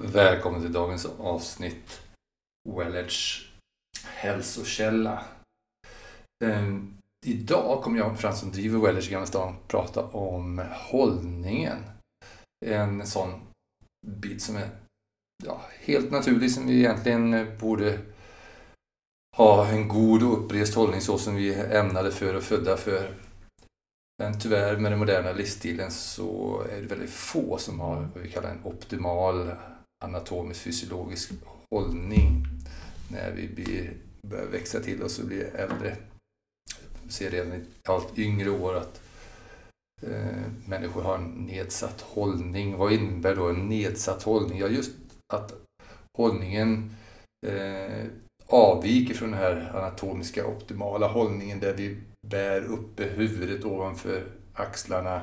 Välkommen till dagens avsnitt Wellerts hälsokälla. Um, idag kommer jag, Frans som driver Wellers i Gamla stan, prata om hållningen. En sån bit som är ja, helt naturlig, som vi egentligen borde ha en god och upprest hållning så som vi är ämnade för och födda för. Men tyvärr med den moderna livsstilen så är det väldigt få som har vad vi kallar en optimal anatomisk fysiologisk hållning när vi blir, börjar växa till oss och blir äldre. Vi ser redan i allt yngre år att eh, människor har en nedsatt hållning. Vad innebär då en nedsatt hållning? Ja, just att hållningen eh, avviker från den här anatomiska optimala hållningen där vi bär uppe huvudet ovanför axlarna,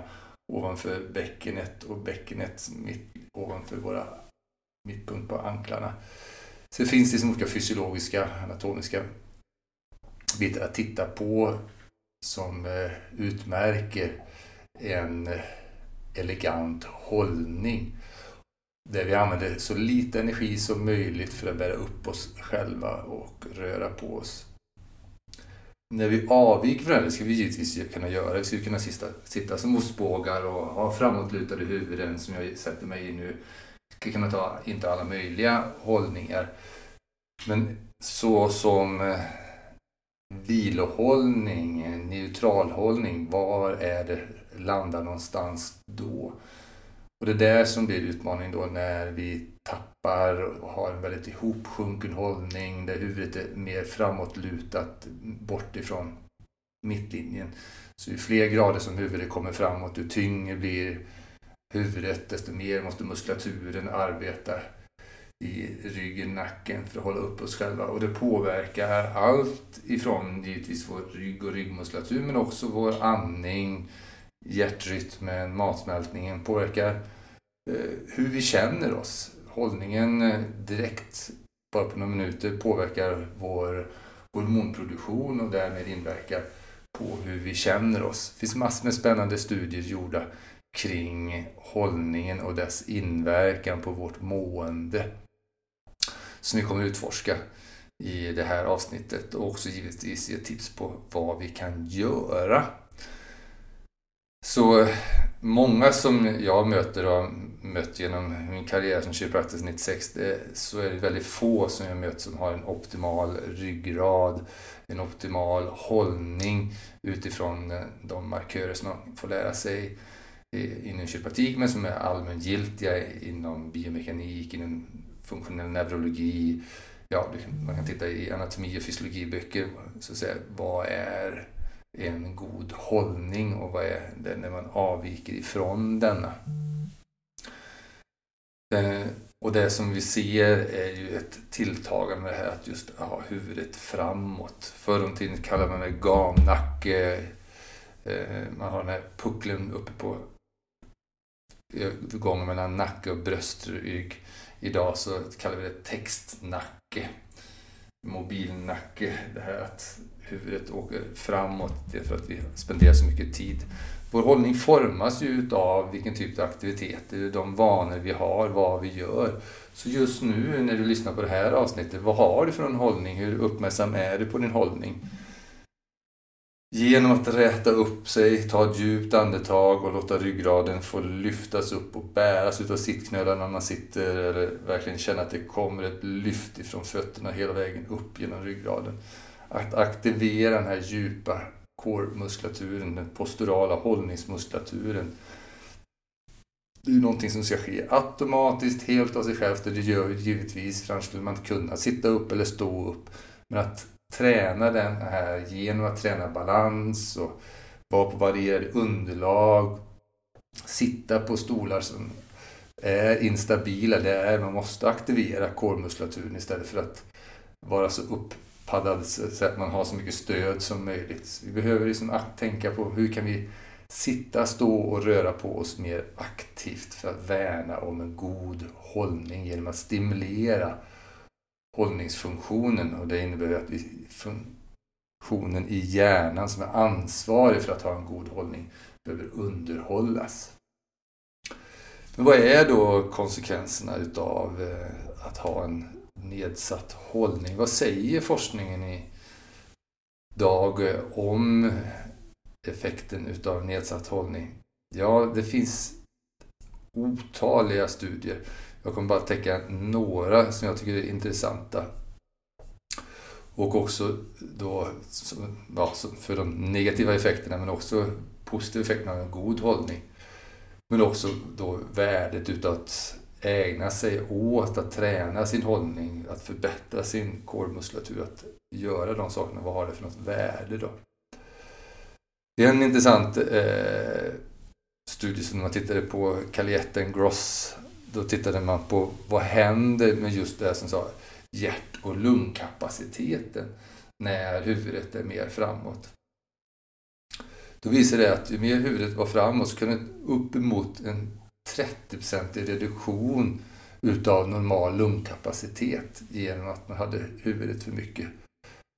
ovanför bäckenet och bäckenet mitt ovanför våra mittpunkt på anklarna. Sen finns det olika fysiologiska, anatomiska bitar att titta på som eh, utmärker en eh, elegant hållning. Där vi använder så lite energi som möjligt för att bära upp oss själva och röra på oss. När vi avviker från det ska vi givetvis kunna göra. Vi ska kunna sitta, sitta som ostbågar och ha framåtlutade huvuden som jag sätter mig i nu kan man ta, inte alla möjliga hållningar. Men så som eh, vilohållning, neutralhållning, var är det landar någonstans då? Och det är där som blir utmaningen då när vi tappar och har en väldigt ihopsjunken hållning där huvudet är mer framåtlutat bort ifrån mittlinjen. Så ju fler grader som huvudet kommer framåt, ju tyngre blir huvudet, desto mer måste muskulaturen arbeta i ryggen, nacken för att hålla upp oss själva. Och det påverkar allt ifrån givetvis vår rygg och ryggmuskulatur men också vår andning, hjärtrytmen, matsmältningen påverkar eh, hur vi känner oss. Hållningen eh, direkt, bara på några minuter, påverkar vår hormonproduktion och därmed inverkar på hur vi känner oss. Det finns massor med spännande studier gjorda kring hållningen och dess inverkan på vårt mående. Som vi kommer utforska i det här avsnittet och också givetvis ge tips på vad vi kan göra. Så många som jag möter och mött genom min karriär som kiropraktor 96 så är det väldigt få som jag möter som har en optimal ryggrad, en optimal hållning utifrån de markörer som man får lära sig Eh, inom kiropraktik men som är allmängiltiga inom biomekanik, inom funktionell neurologi. Ja, man kan titta i anatomi och fysiologiböcker. Så att säga, vad är en god hållning och vad är det när man avviker ifrån denna? Eh, och det som vi ser är ju ett tilltagande det här att just ha huvudet framåt. Förr om tiden kallade man det gamnacke. Eh, man har den här pucklen uppe på gången mellan nacke och bröstrygg. Idag så kallar vi det textnacke. Mobilnacke. Det här att huvudet åker framåt. Det är för att vi spenderar så mycket tid. Vår hållning formas ju av vilken typ av aktiviteter, de vanor vi har, vad vi gör. Så just nu när du lyssnar på det här avsnittet, vad har du för en hållning? Hur uppmärksam är du på din hållning? Genom att räta upp sig, ta ett djupt andetag och låta ryggraden få lyftas upp och bäras utav sittknölarna när man sitter eller verkligen känna att det kommer ett lyft ifrån fötterna hela vägen upp genom ryggraden. Att aktivera den här djupa core-muskulaturen, den posturala hållningsmuskulaturen. Det är någonting som ska ske automatiskt, helt av sig självt och det gör givetvis, för annars skulle man inte kunna sitta upp eller stå upp. Men att träna den här genom att träna balans och vara på varierade underlag. Sitta på stolar som är instabila. Det är, man måste aktivera kormuskulaturen istället för att vara så uppaddad så att man har så mycket stöd som möjligt. Vi behöver liksom tänka på hur kan vi sitta, stå och röra på oss mer aktivt för att värna om en god hållning genom att stimulera hållningsfunktionen och det innebär att vi, funktionen i hjärnan som är ansvarig för att ha en god hållning behöver underhållas. Men vad är då konsekvenserna utav eh, att ha en nedsatt hållning? Vad säger forskningen idag eh, om effekten utav nedsatt hållning? Ja, det finns otaliga studier. Jag kommer bara täcka några som jag tycker är intressanta. Och också då, ja, för de negativa effekterna men också positiva effekterna av en god hållning. Men också då värdet utav att ägna sig åt att träna sin hållning, att förbättra sin kårmuskulatur, att göra de sakerna. Vad har det för något värde då? Det är en intressant eh, studie som man tittade på Calietten Gross. Då tittade man på vad händer med just det som sa hjärt och lungkapaciteten när huvudet är mer framåt. Då visade det att ju mer huvudet var framåt så kunde uppemot en 30-procentig reduktion utav normal lungkapacitet genom att man hade huvudet för mycket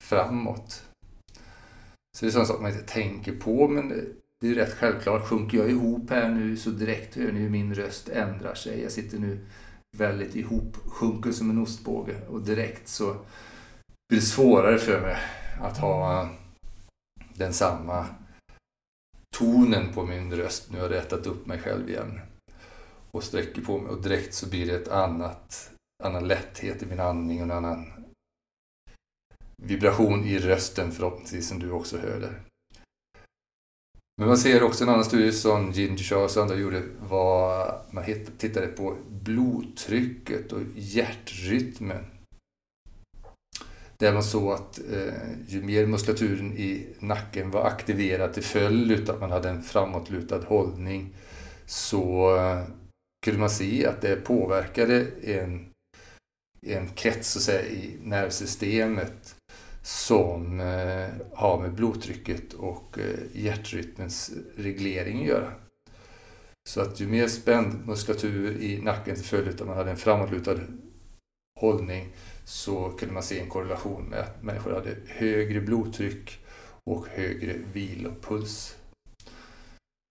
framåt. Så det är sånt som man inte tänker på men det är rätt självklart. Sjunker jag ihop här nu så direkt hör ni hur min röst ändrar sig. Jag sitter nu väldigt ihopsjunken som en ostbåge och direkt så blir det svårare för mig att ha den samma tonen på min röst. Nu har jag rättat upp mig själv igen och sträcker på mig och direkt så blir det ett annat, annan lätthet i min andning och en annan vibration i rösten förhoppningsvis som du också hör där. Men man ser också en annan studie som Ginger Charles och andra gjorde var man tittade på blodtrycket och hjärtrytmen. Där man såg att eh, ju mer muskulaturen i nacken var aktiverad till följd av att man hade en framåtlutad hållning så eh, kunde man se att det påverkade en, en krets så att säga, i nervsystemet som eh, har med blodtrycket och eh, hjärtrytmens reglering att göra. Så att ju mer spänd muskulatur i nacken till följd av att man hade en framåtlutad hållning så kunde man se en korrelation med att människor hade högre blodtryck och högre vilopuls.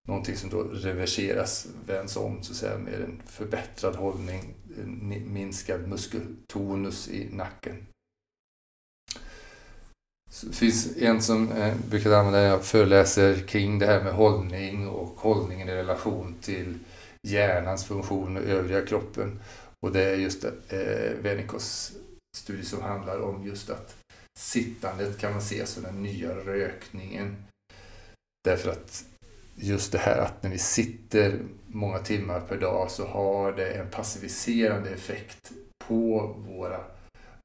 Någonting som då reverseras, vänds om så att säga, med en förbättrad hållning, en minskad muskeltonus i nacken. Det finns en som eh, brukar använda när jag föreläser kring det här med hållning och hållningen i relation till hjärnans funktion och övriga kroppen. Och det är just eh, Venikos studie som handlar om just att sittandet kan man se som den nya rökningen. Därför att just det här att när vi sitter många timmar per dag så har det en passiviserande effekt på våra,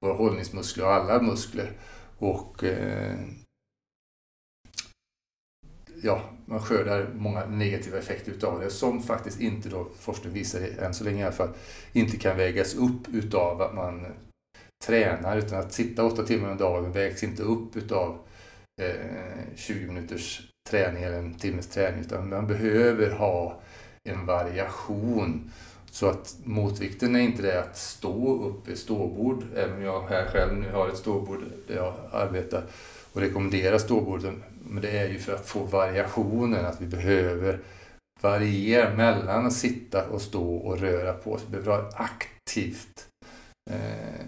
våra hållningsmuskler och alla muskler. Och eh, ja, man skördar många negativa effekter utav det som faktiskt inte då, forskning visar än så länge i alla fall, inte kan vägas upp utav att man tränar utan att sitta åtta timmar om dagen vägs inte upp utav eh, 20 minuters träning eller en timmes träning utan man behöver ha en variation så att motvikten är inte det att stå upp i ståbord, även om jag här själv nu har ett ståbord där jag arbetar och rekommenderar ståborden. Men det är ju för att få variationen, att vi behöver variera mellan att sitta och stå och röra på oss. Vi behöver ha aktivt eh,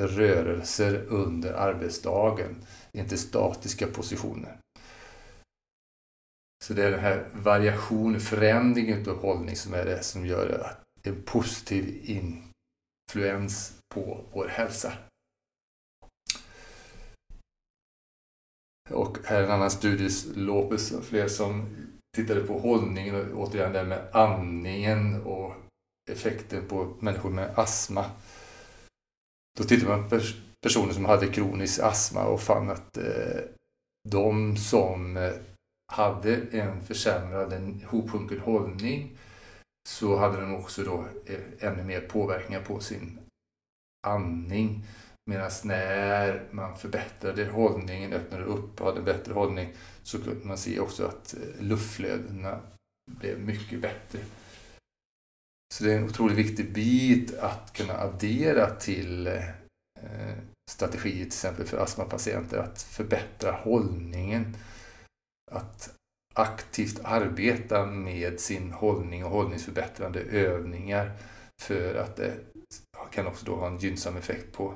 rörelser under arbetsdagen, inte statiska positioner. Så det är den här variationen, förändringen av hållning som är det som gör att en positiv influens på vår hälsa. Och här är en annan studie, Lopez och fler som tittade på hållningen och återigen det med andningen och effekten på människor med astma. Då tittade man på personer som hade kronisk astma och fann att eh, de som eh, hade en försämrad, en hopsjunken hållning så hade de också då eh, ännu mer påverkningar på sin andning. Medan när man förbättrade hållningen, öppnade upp och hade bättre hållning så kunde man se också att eh, luftflödena blev mycket bättre. Så det är en otroligt viktig bit att kunna addera till eh, strategier till exempel för astmapatienter att förbättra hållningen. Att aktivt arbeta med sin hållning och hållningsförbättrande övningar för att det kan också då ha en gynnsam effekt på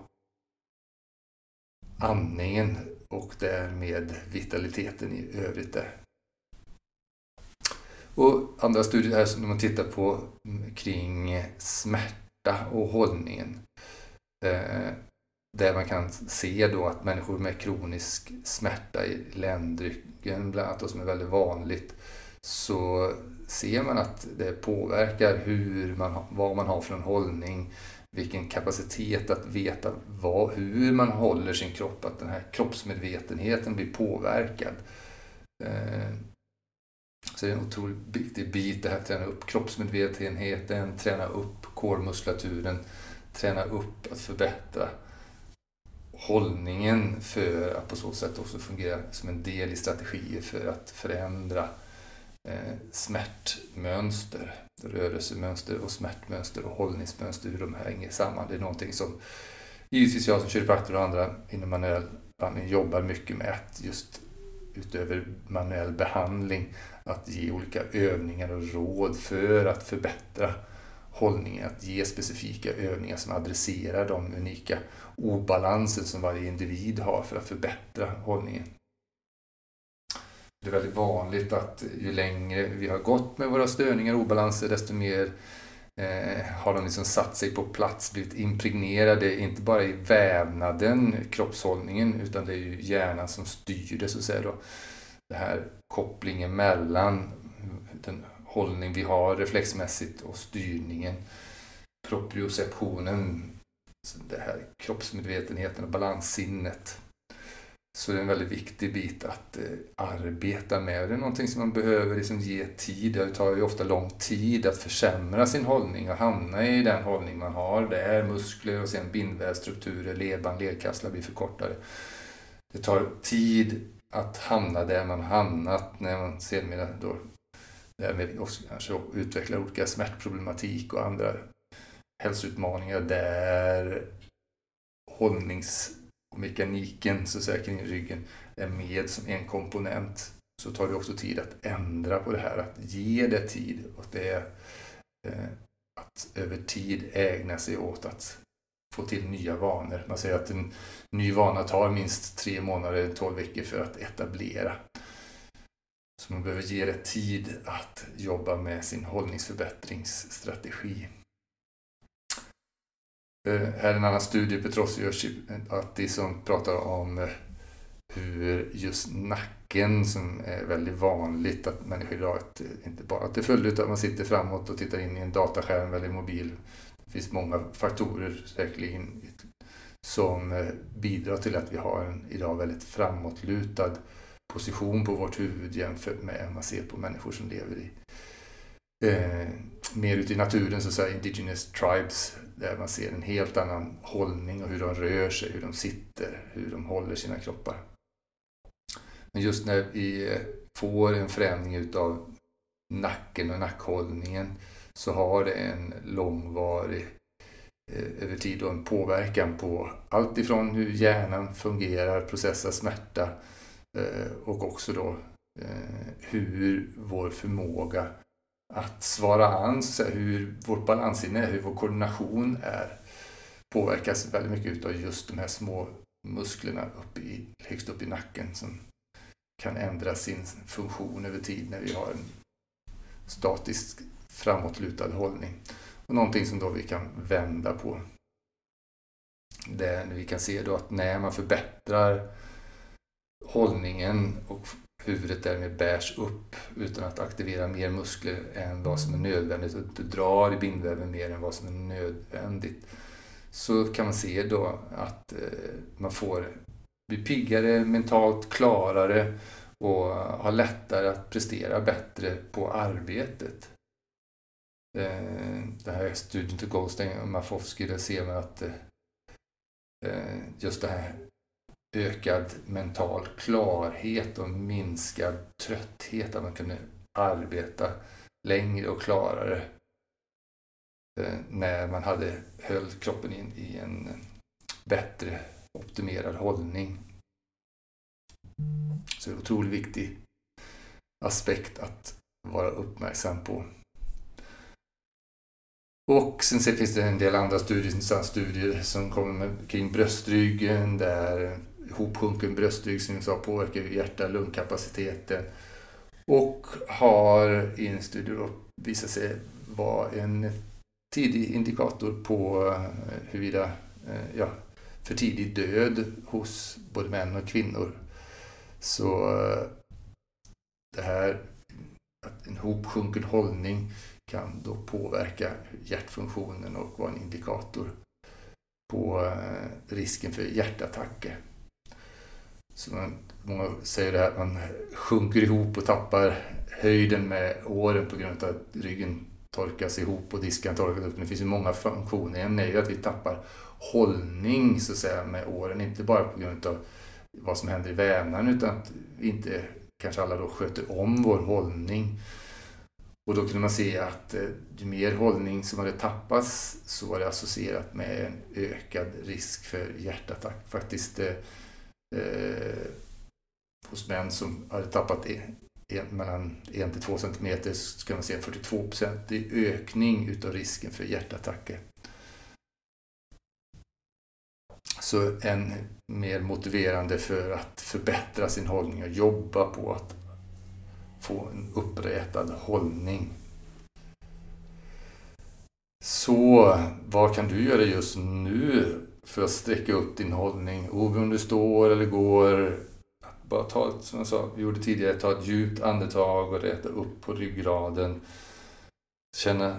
andningen och därmed vitaliteten i övrigt där. Och andra studier här som man tittar på kring smärta och hållningen. Eh, där man kan se då att människor med kronisk smärta i ländryggen, bland annat, som är väldigt vanligt, så ser man att det påverkar hur man, vad man har för en hållning, vilken kapacitet att veta vad, hur man håller sin kropp, att den här kroppsmedvetenheten blir påverkad. Eh, så det är en otroligt viktig bit det här, träna upp kroppsmedvetenheten, träna upp kårmuskulaturen, träna upp att förbättra hållningen för att på så sätt också fungera som en del i strategier för att förändra eh, smärtmönster, rörelsemönster och smärtmönster och hållningsmönster, hur de hänger samman. Det är någonting som givetvis jag som kiropraktor och andra inom manuell behandling jobbar mycket med, att just utöver manuell behandling, att ge olika övningar och råd för att förbättra hållningen, att ge specifika övningar som adresserar de unika obalanser som varje individ har för att förbättra hållningen. Det är väldigt vanligt att ju längre vi har gått med våra störningar och obalanser, desto mer eh, har de liksom satt sig på plats, blivit impregnerade, inte bara i vävnaden, kroppshållningen, utan det är ju hjärnan som styr det, så att säga. Då. Det här kopplingen mellan den hållning vi har reflexmässigt och styrningen, proprioceptionen, det här kroppsmedvetenheten och balanssinnet. Så det är en väldigt viktig bit att eh, arbeta med. Det är någonting som man behöver liksom ge tid. Det tar ju ofta lång tid att försämra sin hållning och hamna i den hållning man har. Det är muskler och sen bindvävsstrukturer, ledband, ledkastlar blir förkortade. Det tar tid att hamna där man hamnat när man sedermera då Eh, därmed också kanske utvecklar olika smärtproblematik och andra hälsoutmaningar där hållningsmekaniken så att säga, kring ryggen är med som en komponent så tar det också tid att ändra på det här, att ge det tid och det är eh, att över tid ägna sig åt att få till nya vanor. Man säger att en ny vana tar minst tre månader, tolv veckor för att etablera. Så man behöver ge det tid att jobba med sin hållningsförbättringsstrategi. Eh, här är en annan studie, Petrossi och eh, Atti, som pratar om eh, hur just nacken, som är väldigt vanligt att människor idag, inte bara till följd utan man sitter framåt och tittar in i en dataskärm eller mobil. Det finns många faktorer säkerligen som bidrar till att vi har en idag väldigt framåtlutad position på vårt huvud jämfört med om man ser på människor som lever i eh, mer ute i naturen, så att säga, indigenous tribes, där man ser en helt annan hållning och hur de rör sig, hur de sitter, hur de håller sina kroppar. Men just när vi eh, får en förändring utav nacken och nackhållningen så har det en långvarig eh, över tid och en påverkan på allt ifrån hur hjärnan fungerar, processar smärta Eh, och också då eh, hur vår förmåga att svara an, så hur vårt balanssinne är, hur vår koordination är, påverkas väldigt mycket av just de här små musklerna upp i, högst upp i nacken som kan ändra sin funktion över tid när vi har en statisk framåtlutad hållning. Och någonting som då vi kan vända på. Där vi kan se då att när man förbättrar hållningen och huvudet därmed bärs upp utan att aktivera mer muskler än vad som är nödvändigt och du drar i bindväven mer än vad som är nödvändigt så kan man se då att eh, man får bli piggare, mentalt klarare och ha lättare att prestera bättre på arbetet. Eh, det här studien till Goldstein och Mafowski, där ser man att eh, eh, just det här ökad mental klarhet och minskad trötthet, att man kunde arbeta längre och klarare eh, när man hade höll kroppen in i en eh, bättre optimerad hållning. Så det är en otroligt viktig aspekt att vara uppmärksam på. Och sen finns det en del andra studier, studier som kommer med, kring bröstryggen där hopsjunken bröstrygg som påverkar hjärta och lungkapaciteten Och har i en studie visat sig vara en tidig indikator på eh, huruvida eh, ja, för tidig död hos både män och kvinnor. Så eh, det här, att en hopsjunken hållning kan då påverka hjärtfunktionen och vara en indikator på risken för hjärtattacker. Så man, många säger det här att man sjunker ihop och tappar höjden med åren på grund av att ryggen torkas ihop och disken torkas upp. Det finns ju många funktioner. En är ju att vi tappar hållning så att säga med åren, inte bara på grund av vad som händer i vävnaden utan att vi inte kanske alla då sköter om vår hållning. Och då kunde man se att eh, ju mer hållning som hade tappats så var det associerat med en ökad risk för hjärtattack. Faktiskt eh, eh, hos män som hade tappat en, en, mellan 1 till 2 cm så kan man se en 42% i ökning utav risken för hjärtattacker. Så en mer motiverande för att förbättra sin hållning och jobba på att få en upprätad hållning. Så vad kan du göra just nu för att sträcka upp din hållning. Oberoende om du står eller går. Bara ta, som jag sa, vi gjorde tidigare, ta ett djupt andetag och räta upp på ryggraden. Känna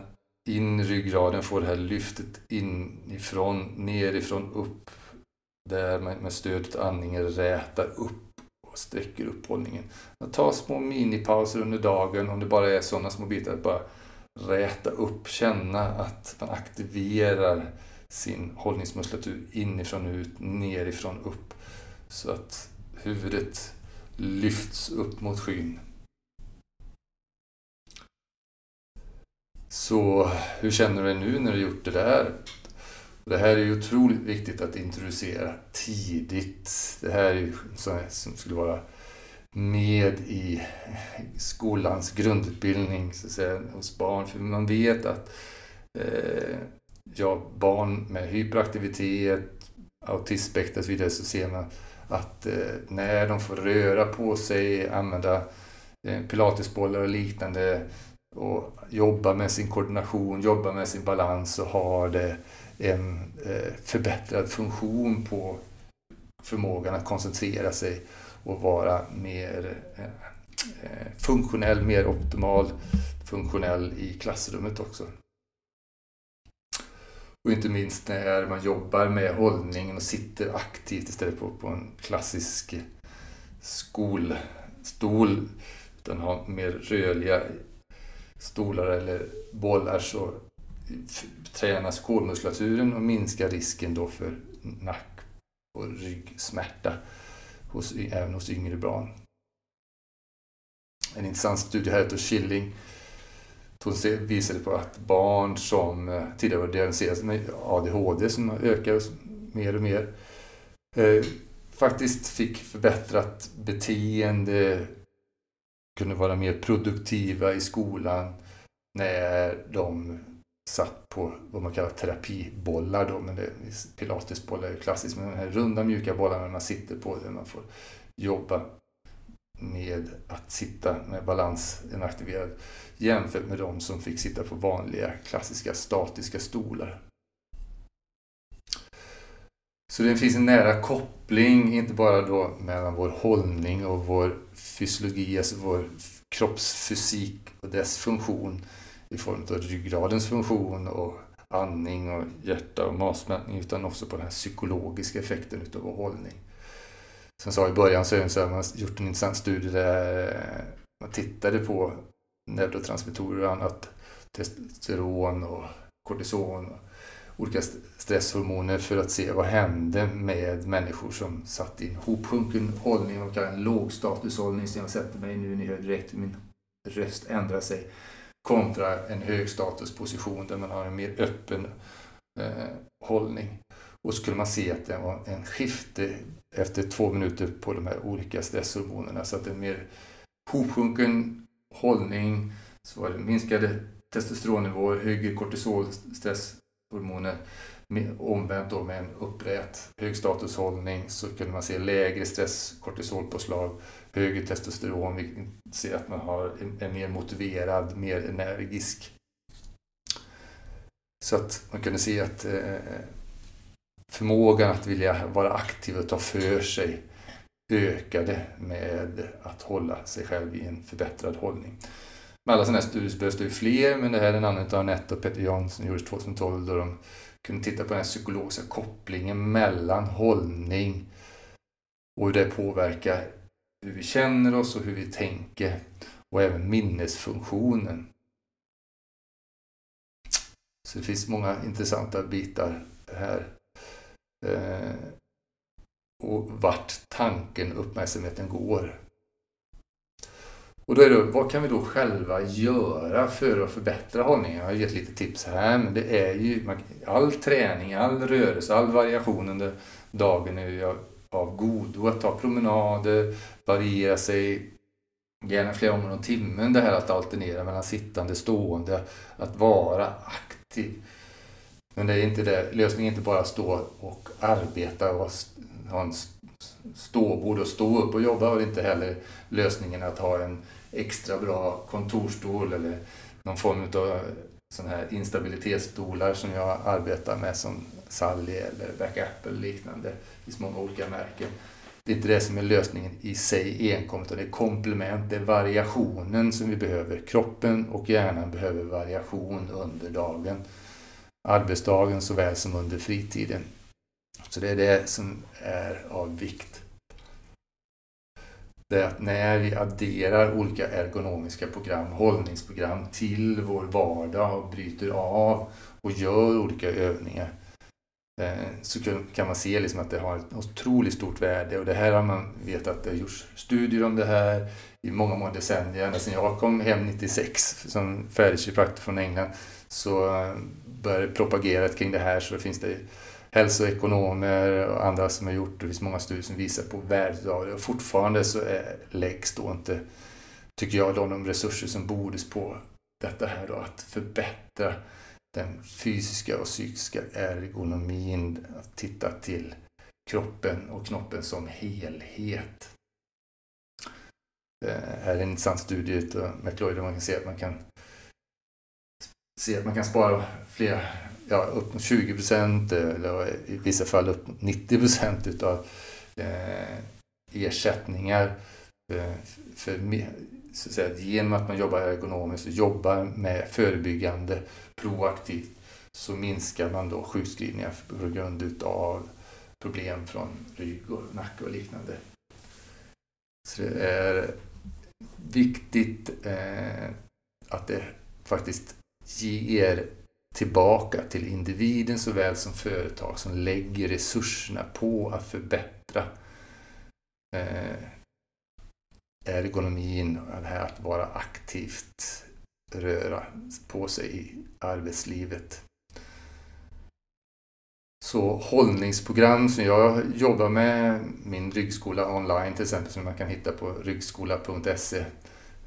in ryggraden, få det här lyftet inifrån, nerifrån, upp. Där man med stödet av andningen rätar upp och sträcker upp hållningen. Ta små minipauser under dagen, om det bara är sådana små bitar, att bara räta upp, känna att man aktiverar sin hållningsmuskulatur typ inifrån ut, nerifrån upp. Så att huvudet lyfts upp mot skyn. Så hur känner du dig nu när du gjort det där? Det här är ju otroligt viktigt att introducera tidigt. Det här är ju sånt som skulle vara med i skolans grundutbildning så att säga, hos barn. För man vet att eh, ja, barn med hyperaktivitet, autismspektrum och så vidare så ser man att eh, när de får röra på sig, använda eh, pilatesbollar och liknande och jobba med sin koordination, jobba med sin balans så har det en eh, förbättrad funktion på förmågan att koncentrera sig och vara mer eh, eh funktionell, mer optimal funktionell i klassrummet också. Och inte minst när man jobbar med hållningen och sitter aktivt istället för på en klassisk skolstol. Utan har mer rörliga stolar eller bollar så tränas kolmuskulaturen och minskar risken då för nack och ryggsmärta hos, även hos yngre barn. En intressant studie här heter Killing hon visade på att barn som eh, tidigare var diagnostiserade med ADHD, som ökar mer och mer, eh, faktiskt fick förbättrat beteende, kunde vara mer produktiva i skolan när de satt på vad man kallar terapibollar då, men det, pilatesbollar är klassiskt, men de här runda mjuka bollarna man sitter på, där man får jobba med att sitta med balansen aktiverad jämfört med de som fick sitta på vanliga klassiska statiska stolar. Så det finns en nära koppling, inte bara då mellan vår hållning och vår fysiologi, alltså vår kroppsfysik och dess funktion i form av ryggradens funktion och andning och hjärta och matsmältning, utan också på den här psykologiska effekten utav vår hållning. Som jag sa i början så har man gjort en intressant studie där eh, man tittade på neurotransmittorer och annat, testosteron och kortison och olika stresshormoner för att se vad hände med människor som satt i en hopsjunken hållning och en lågstatushållning som jag sätter mig nu, ni hör direkt min röst ändrar sig, kontra en högstatusposition där man har en mer öppen eh, hållning. Och så kunde man se att det var en skifte efter två minuter på de här olika stresshormonerna så att en mer hopsjunken hållning så var det minskade testosteronnivåer, högre kortisol, stresshormoner. Omvänt då med en upprät högstatushållning så kunde man se lägre stress, kortisolpåslag, högre testosteron, vilket ser att man har en mer motiverad, mer energisk. Så att man kunde se att eh, förmågan att vilja vara aktiv och ta för sig ökade med att hålla sig själv i en förbättrad hållning. Med alla sådana här studier så behövs det ju fler, men det här är en annan av Anette och Peter Jansson gjordes 2012 då de kunde titta på den här psykologiska kopplingen mellan hållning och hur det påverkar hur vi känner oss och hur vi tänker och även minnesfunktionen. Så det finns många intressanta bitar här. Eh, och vart tanken, uppmärksamheten går. Och då är det, vad kan vi då själva göra för att förbättra hållningen? Jag har gett lite tips här, men det är ju all träning, all rörelse, all variation under dagen är ju av godo. Att ta promenader, variera sig, gärna flera gånger om timmen. Det här att alternera mellan sittande och stående, att vara aktiv. Men det är inte det. lösningen är inte bara att stå och arbeta och ha en ståbord och stå upp och jobba och inte heller lösningen att ha en extra bra kontorstol eller någon form av sån här instabilitetsstolar som jag arbetar med som Sally eller Backup eller liknande. Det finns många olika märken. Det är inte det som är lösningen i sig enkom, utan det är komplement, det är variationen som vi behöver. Kroppen och hjärnan behöver variation under dagen. Arbetsdagen såväl som under fritiden. Så det är det som är av vikt. Det är att när vi adderar olika ergonomiska program, hållningsprogram till vår vardag och bryter av och gör olika övningar eh, så kan man se liksom att det har ett otroligt stort värde och det här har man vetat, att det har gjorts studier om det här i många, många decennier. Ända sedan jag kom hem 96 som färdig kiropraktor från England så eh, började propagerat kring det här så finns det hälsoekonomer och andra som har gjort det. Det finns många studier som visar på värdet av det. Och fortfarande så är, läggs då inte, tycker jag, de resurser som borde på detta här då, att förbättra den fysiska och psykiska ergonomin, att titta till kroppen och knoppen som helhet. Det här är en intressant studie av McLeod där man kan se att man kan se att man kan spara fler, ja, upp mot 20 procent eller i vissa fall upp mot 90 procent utav eh, ersättningar. Eh, för, för, så att säga, genom att man jobbar ergonomiskt och jobbar med förebyggande proaktivt så minskar man då sjukskrivningar på grund utav problem från rygg och nacke och liknande. Så det är viktigt eh, att det faktiskt ger tillbaka till individen såväl som företag som lägger resurserna på att förbättra eh, ergonomin, det här att vara aktivt röra på sig i arbetslivet. Så hållningsprogram som jag jobbar med, min ryggskola online till exempel, som man kan hitta på ryggskola.se Eh,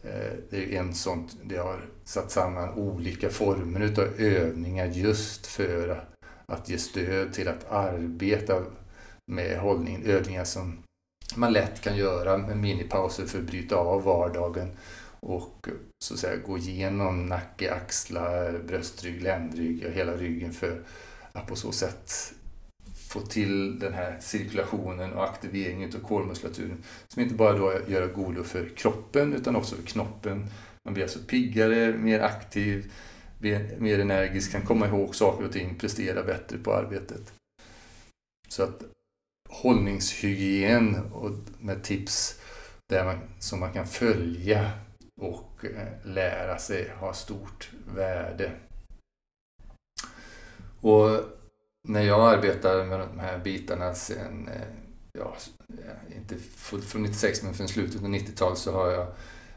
Eh, det är en sånt, det har satt samman olika former utav övningar just för att ge stöd till att arbeta med hållningen. Övningar som man lätt kan göra med minipauser för att bryta av vardagen och så att säga gå igenom nacke, axlar, bröstrygg, ländrygg och hela ryggen för att på så sätt få till den här cirkulationen och aktiveringen av kolmuskulaturen som inte bara då gör godo för kroppen utan också för knoppen. Man blir alltså piggare, mer aktiv, mer energisk, kan komma ihåg saker och ting, prestera bättre på arbetet. Så att hållningshygien och med tips där man, som man kan följa och eh, lära sig har stort värde. Och när jag arbetar med de här bitarna sen, eh, ja, eh, inte fullt från 96 men från slutet av 90-talet så har jag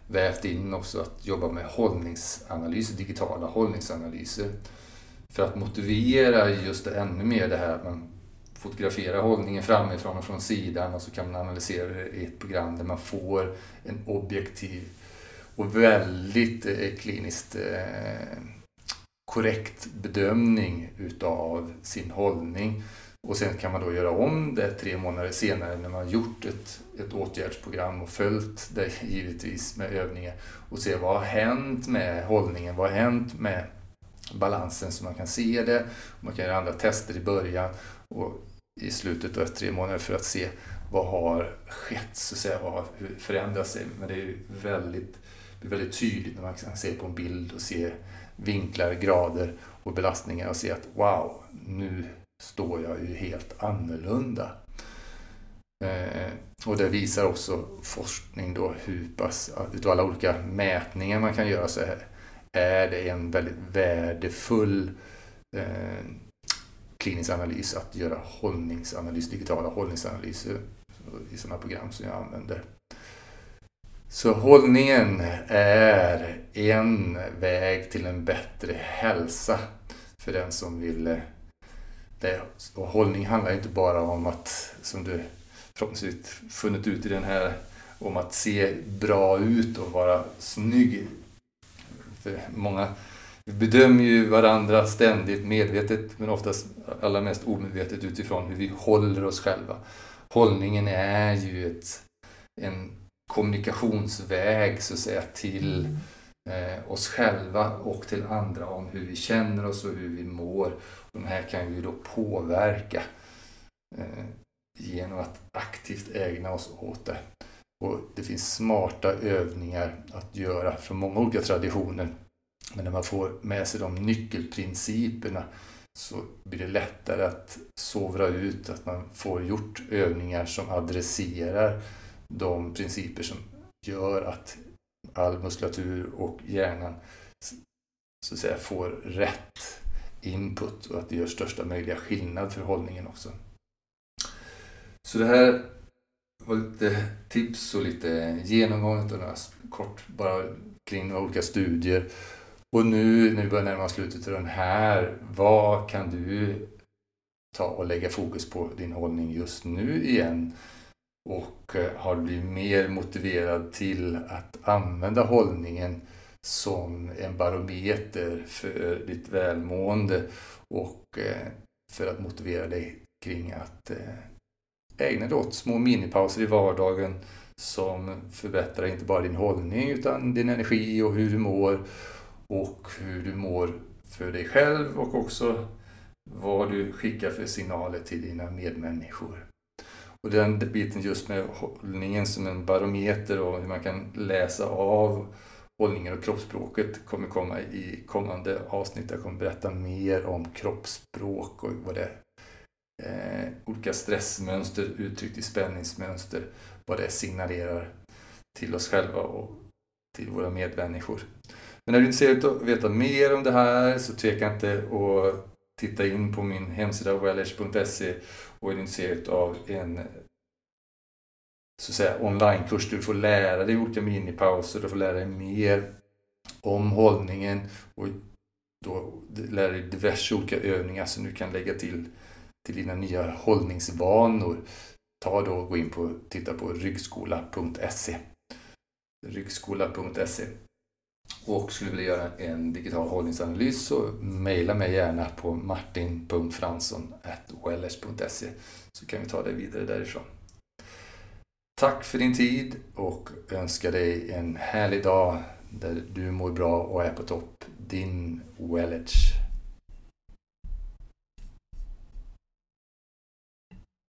vävt in också att jobba med hållningsanalyser, digitala hållningsanalyser. För att motivera just ännu mer det här att man fotograferar hållningen framifrån och från sidan och så kan man analysera det i ett program där man får en objektiv och väldigt eh, kliniskt eh, korrekt bedömning utav sin hållning. Och sen kan man då göra om det tre månader senare när man gjort ett, ett åtgärdsprogram och följt det givetvis med övningar och se vad har hänt med hållningen, vad har hänt med balansen så man kan se det. Man kan göra andra tester i början och i slutet av tre månader för att se vad har skett, så att säga, vad har förändrats. Men det är ju väldigt, väldigt tydligt när man kan se på en bild och se vinklar, grader och belastningar och se att wow, nu står jag ju helt annorlunda. Eh, och det visar också forskning då hur pass, utav alla olika mätningar man kan göra så här, är det en väldigt värdefull eh, klinisk analys att göra hållningsanalys, digitala hållningsanalyser i sådana program som jag använder. Så hållningen är en väg till en bättre hälsa för den som vill eh, det. Och hållning handlar inte bara om att, som du förhoppningsvis funnit ut i den här, om att se bra ut och vara snygg. För många vi bedömer ju varandra ständigt medvetet men oftast allra mest omedvetet utifrån hur vi håller oss själva. Hållningen är ju ett, en kommunikationsväg så att säga till eh, oss själva och till andra om hur vi känner oss och hur vi mår. De här kan vi då påverka eh, genom att aktivt ägna oss åt det. Och Det finns smarta övningar att göra från många olika traditioner. Men när man får med sig de nyckelprinciperna så blir det lättare att sovra ut, att man får gjort övningar som adresserar de principer som gör att all muskulatur och hjärnan så att säga får rätt input och att det gör största möjliga skillnad för hållningen också. Så det här var lite tips och lite genomgång och några kort bara kring några olika studier. Och nu när vi börjar närma oss slutet av den här, vad kan du ta och lägga fokus på din hållning just nu igen? Och eh, har du blivit mer motiverad till att använda hållningen som en barometer för ditt välmående och eh, för att motivera dig kring att eh, ägna dig åt små minipauser i vardagen som förbättrar inte bara din hållning utan din energi och hur du mår och hur du mår för dig själv och också vad du skickar för signaler till dina medmänniskor. Och den biten just med hållningen som en barometer och hur man kan läsa av hållningen och kroppsspråket kommer komma i kommande avsnitt. Jag kommer berätta mer om kroppsspråk och vad det är. Eh, olika stressmönster uttryckt i spänningsmönster, vad det signalerar till oss själva och till våra medmänniskor. Men är du intresserad av att veta mer om det här så tveka inte att titta in på min hemsida wellish.se och är intresserad av en så att säga, onlinekurs där du får lära dig olika minipauser, du får lära dig mer om hållningen och då lära dig diverse olika övningar som du kan lägga till till dina nya hållningsvanor. Ta då och gå in på titta på ryggskola.se ryggskola.se och skulle vilja göra en digital hållningsanalys så mejla mig gärna på martin.fransson.wellers.se så kan vi ta det vidare därifrån. Tack för din tid och önskar dig en härlig dag där du mår bra och är på topp. Din Wellage.